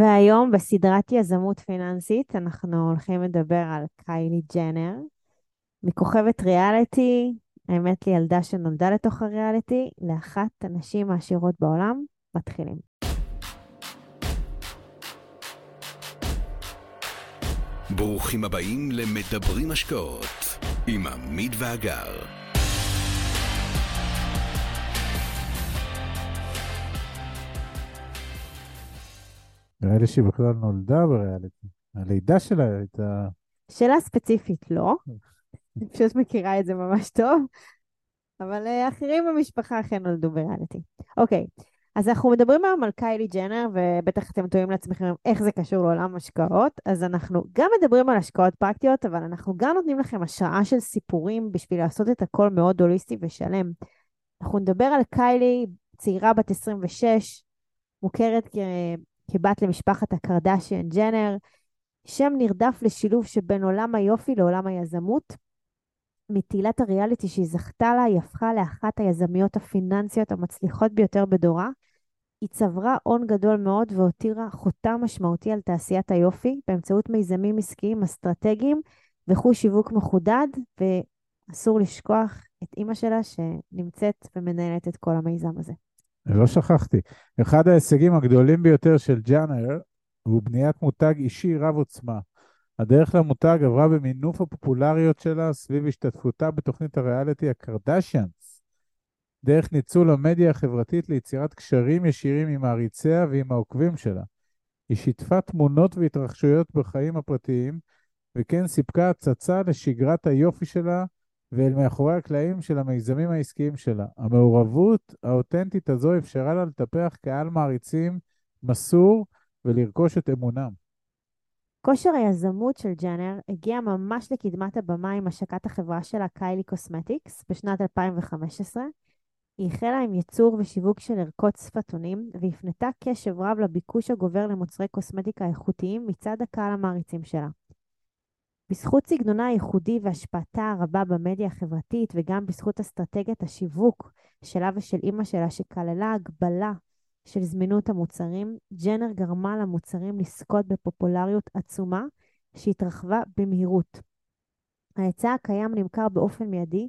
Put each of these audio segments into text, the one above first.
והיום בסדרת יזמות פיננסית אנחנו הולכים לדבר על קיילי ג'נר, מכוכבת ריאליטי, האמת לי ילדה שנולדה לתוך הריאליטי, לאחת הנשים העשירות בעולם, מתחילים. ברוכים הבאים למדברים השקעות עם עמית ואגר. נראה לי שהיא בכלל נולדה בריאליטי. הלידה שלה הייתה... שאלה ספציפית לא, אני פשוט מכירה את זה ממש טוב, אבל אה, אחרים במשפחה אכן נולדו בריאליטי. אוקיי, אז אנחנו מדברים היום על קיילי ג'נר, ובטח אתם תוהים לעצמכם איך זה קשור לעולם השקעות, אז אנחנו גם מדברים על השקעות פרקטיות, אבל אנחנו גם נותנים לכם השראה של סיפורים בשביל לעשות את הכל מאוד הוליסטי ושלם. אנחנו נדבר על קיילי, צעירה בת 26, מוכרת. כבת למשפחת הקרדשיאן ג'נר, שם נרדף לשילוב שבין עולם היופי לעולם היזמות. מטילת הריאליטי שהיא זכתה לה, היא הפכה לאחת היזמיות הפיננסיות המצליחות ביותר בדורה. היא צברה הון גדול מאוד והותירה חותם משמעותי על תעשיית היופי באמצעות מיזמים עסקיים אסטרטגיים וחוש שיווק מחודד, ואסור לשכוח את אימא שלה שנמצאת ומנהלת את כל המיזם הזה. לא שכחתי. אחד ההישגים הגדולים ביותר של ג'אנר הוא בניית מותג אישי רב עוצמה. הדרך למותג עברה במינוף הפופולריות שלה סביב השתתפותה בתוכנית הריאליטי הקרדשיאנס. דרך ניצול המדיה החברתית ליצירת קשרים ישירים עם מעריציה ועם העוקבים שלה. היא שיתפה תמונות והתרחשויות בחיים הפרטיים, וכן סיפקה הצצה לשגרת היופי שלה ואל מאחורי הקלעים של המיזמים העסקיים שלה. המעורבות האותנטית הזו אפשרה לה לטפח קהל מעריצים מסור ולרכוש את אמונם. כושר היזמות של ג'אנר הגיע ממש לקדמת הבמה עם השקת החברה שלה, Kylie Cosmetics, בשנת 2015. היא החלה עם ייצור ושיווק של ערכות שפתונים, והפנתה קשב רב לביקוש הגובר למוצרי קוסמטיקה איכותיים מצד הקהל המעריצים שלה. בזכות סגנונה הייחודי והשפעתה הרבה במדיה החברתית, וגם בזכות אסטרטגיית השיווק שלה ושל אימא שלה, שכללה הגבלה של זמינות המוצרים, ג'נר גרמה למוצרים לזכות בפופולריות עצומה שהתרחבה במהירות. ההיצע הקיים נמכר באופן מיידי,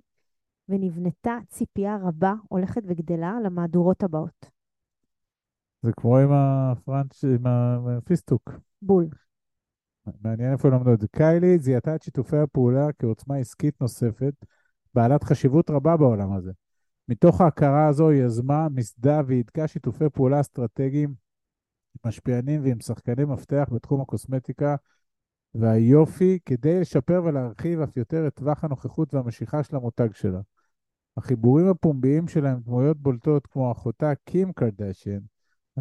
ונבנתה ציפייה רבה, הולכת וגדלה, למהדורות הבאות. זה כמו עם הפרנץ', עם הפיסטוק. בול. מעניין איפה למדו את זה. קיילי זיהתה את שיתופי הפעולה כעוצמה עסקית נוספת, בעלת חשיבות רבה בעולם הזה. מתוך ההכרה הזו היא יזמה, מסדה והידקה שיתופי פעולה אסטרטגיים משפיענים ועם שחקני מפתח בתחום הקוסמטיקה והיופי, כדי לשפר ולהרחיב אף יותר את טווח הנוכחות והמשיכה של המותג שלה. החיבורים הפומביים שלה עם דמויות בולטות כמו אחותה קים קרדשן,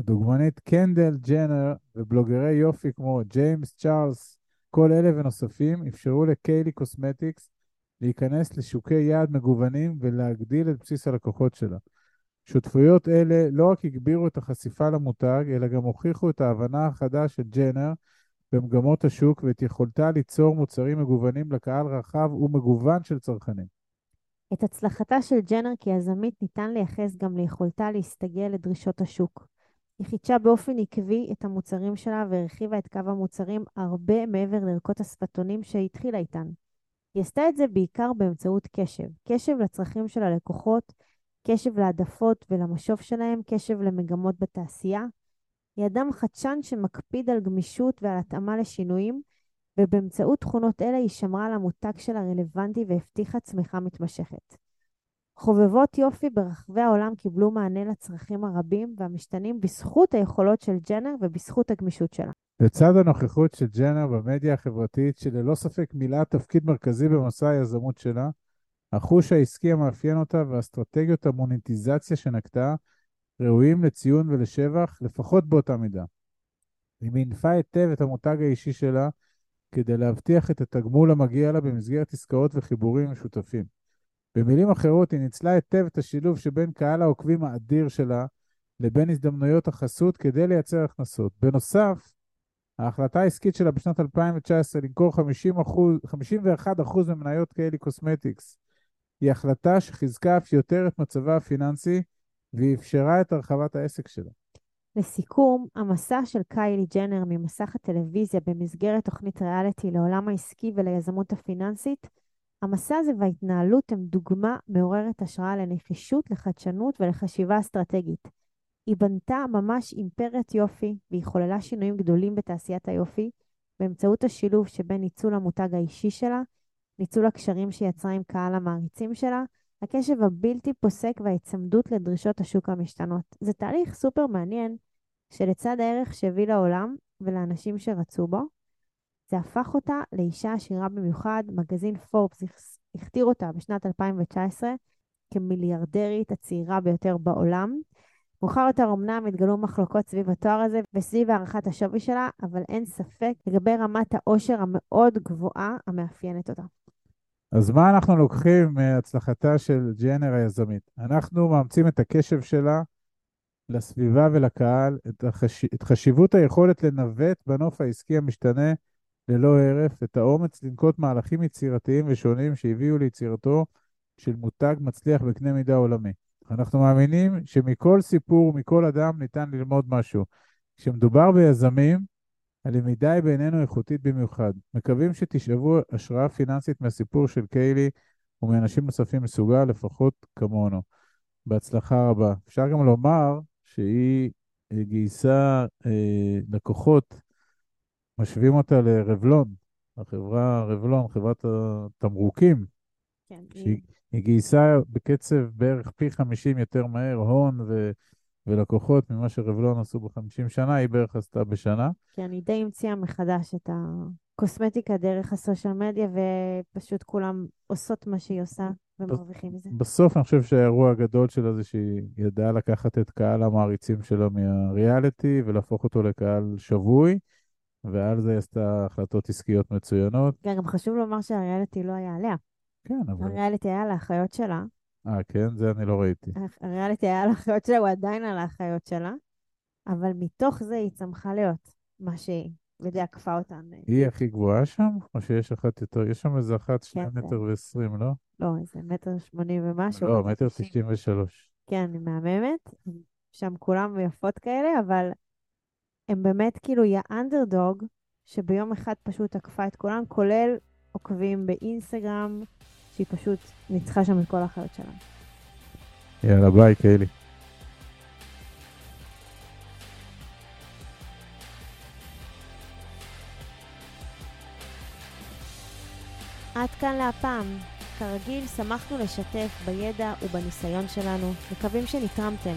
הדוגמנית קנדל ג'נר ובלוגרי יופי כמו ג'יימס צ'ארלס, כל אלה ונוספים אפשרו לקיילי קוסמטיקס להיכנס לשוקי יעד מגוונים ולהגדיל את בסיס הלקוחות שלה. שותפויות אלה לא רק הגבירו את החשיפה למותג, אלא גם הוכיחו את ההבנה החדה של ג'נר במגמות השוק ואת יכולתה ליצור מוצרים מגוונים לקהל רחב ומגוון של צרכנים. את הצלחתה של ג'נר כיזמית ניתן לייחס גם ליכולתה להסתגל לדרישות השוק. היא חידשה באופן עקבי את המוצרים שלה והרחיבה את קו המוצרים הרבה מעבר לערכות השפתונים שהתחילה איתן. היא עשתה את זה בעיקר באמצעות קשב. קשב לצרכים של הלקוחות, קשב להעדפות ולמשוב שלהם, קשב למגמות בתעשייה. היא אדם חדשן שמקפיד על גמישות ועל התאמה לשינויים, ובאמצעות תכונות אלה היא שמרה על המותג שלה רלוונטי והבטיחה צמיחה מתמשכת. חובבות יופי ברחבי העולם קיבלו מענה לצרכים הרבים והמשתנים בזכות היכולות של ג'נר ובזכות הגמישות שלה. לצד הנוכחות של ג'נר במדיה החברתית, שללא ספק מילאה תפקיד מרכזי במסע היזמות שלה, החוש העסקי המאפיין אותה ואסטרטגיות המוניטיזציה שנקטה ראויים לציון ולשבח, לפחות באותה מידה. היא מינפה היטב את המותג האישי שלה כדי להבטיח את התגמול המגיע לה במסגרת עסקאות וחיבורים משותפים. במילים אחרות, היא ניצלה היטב את השילוב שבין קהל העוקבים האדיר שלה לבין הזדמנויות החסות כדי לייצר הכנסות. בנוסף, ההחלטה העסקית שלה בשנת 2019 למכור 50 51% ממניות קיילי קוסמטיקס היא החלטה שחיזקה אף יותר את מצבה הפיננסי והיא אפשרה את הרחבת העסק שלה. לסיכום, המסע של קיילי ג'נר ממסך הטלוויזיה במסגרת תוכנית ריאליטי לעולם העסקי וליזמות הפיננסית, המסע הזה וההתנהלות הם דוגמה מעוררת השראה לנחישות, לחדשנות ולחשיבה אסטרטגית. היא בנתה ממש אימפריית יופי, והיא חוללה שינויים גדולים בתעשיית היופי, באמצעות השילוב שבין ניצול המותג האישי שלה, ניצול הקשרים שהיא יצרה עם קהל המעריצים שלה, הקשב הבלתי פוסק וההיצמדות לדרישות השוק המשתנות. זה תהליך סופר מעניין, שלצד הערך שהביא לעולם ולאנשים שרצו בו, זה הפך אותה לאישה עשירה במיוחד. מגזין פורבס הכתיר אותה בשנת 2019 כמיליארדרית הצעירה ביותר בעולם. מאוחר יותר אמנם התגלו מחלוקות סביב התואר הזה וסביב הערכת השווי שלה, אבל אין ספק לגבי רמת העושר המאוד גבוהה המאפיינת אותה. אז מה אנחנו לוקחים מהצלחתה של ג'נר היזמית? אנחנו מאמצים את הקשב שלה לסביבה ולקהל, את, החש... את חשיבות היכולת לנווט בנוף העסקי המשתנה ללא הרף, את האומץ לנקוט מהלכים יצירתיים ושונים שהביאו ליצירתו של מותג מצליח בקנה מידה עולמי. אנחנו מאמינים שמכל סיפור ומכל אדם ניתן ללמוד משהו. כשמדובר ביזמים, הלמידה היא בעינינו איכותית במיוחד. מקווים שתשאבו השראה פיננסית מהסיפור של קיילי ומאנשים נוספים מסוגה, לפחות כמונו. בהצלחה רבה. אפשר גם לומר שהיא גייסה אה, לקוחות, משווים אותה לרבלון, החברה רבלון, חברת התמרוקים. כן. שהיא היא גייסה בקצב בערך פי 50 יותר מהר הון ו, ולקוחות ממה שרבלון עשו ב-50 שנה, היא בערך עשתה בשנה. כן, היא די המציאה מחדש את הקוסמטיקה דרך הסושיאל מדיה, ופשוט כולם עושות מה שהיא עושה ומרוויחים מזה. בסוף אני חושב שהאירוע הגדול שלה זה שהיא ידעה לקחת את קהל המעריצים שלה מהריאליטי ולהפוך אותו לקהל שבוי. ועל זה היא עשתה החלטות עסקיות מצוינות. כן, גם חשוב לומר שהריאליטי לא היה עליה. כן, אבל... הריאליטי היה על האחיות שלה. אה, כן? זה אני לא ראיתי. הריאליטי היה על האחיות שלה, הוא עדיין על האחיות שלה, אבל מתוך זה היא צמחה להיות מה שהיא, ודי עקפה אותן. היא הכי גבוהה שם? או שיש אחת יותר? יש שם איזה אחת שני כן, מטר ועשרים, לא? לא, איזה מטר שמונים ומשהו. לא, מטר תשעים ושלוש. כן, היא מהממת. שם כולם יפות כאלה, אבל הם באמת כאילו, היא האנדרדוג, שביום אחד פשוט עקפה את כולם, כולל עוקבים באינסטגרם, שהיא פשוט ניצחה שם את כל האחיות שלה. יאללה, ביי, קיילי. עד כאן להפעם. כרגיל, שמחנו לשתף בידע ובניסיון שלנו, מקווים שנתרמתם.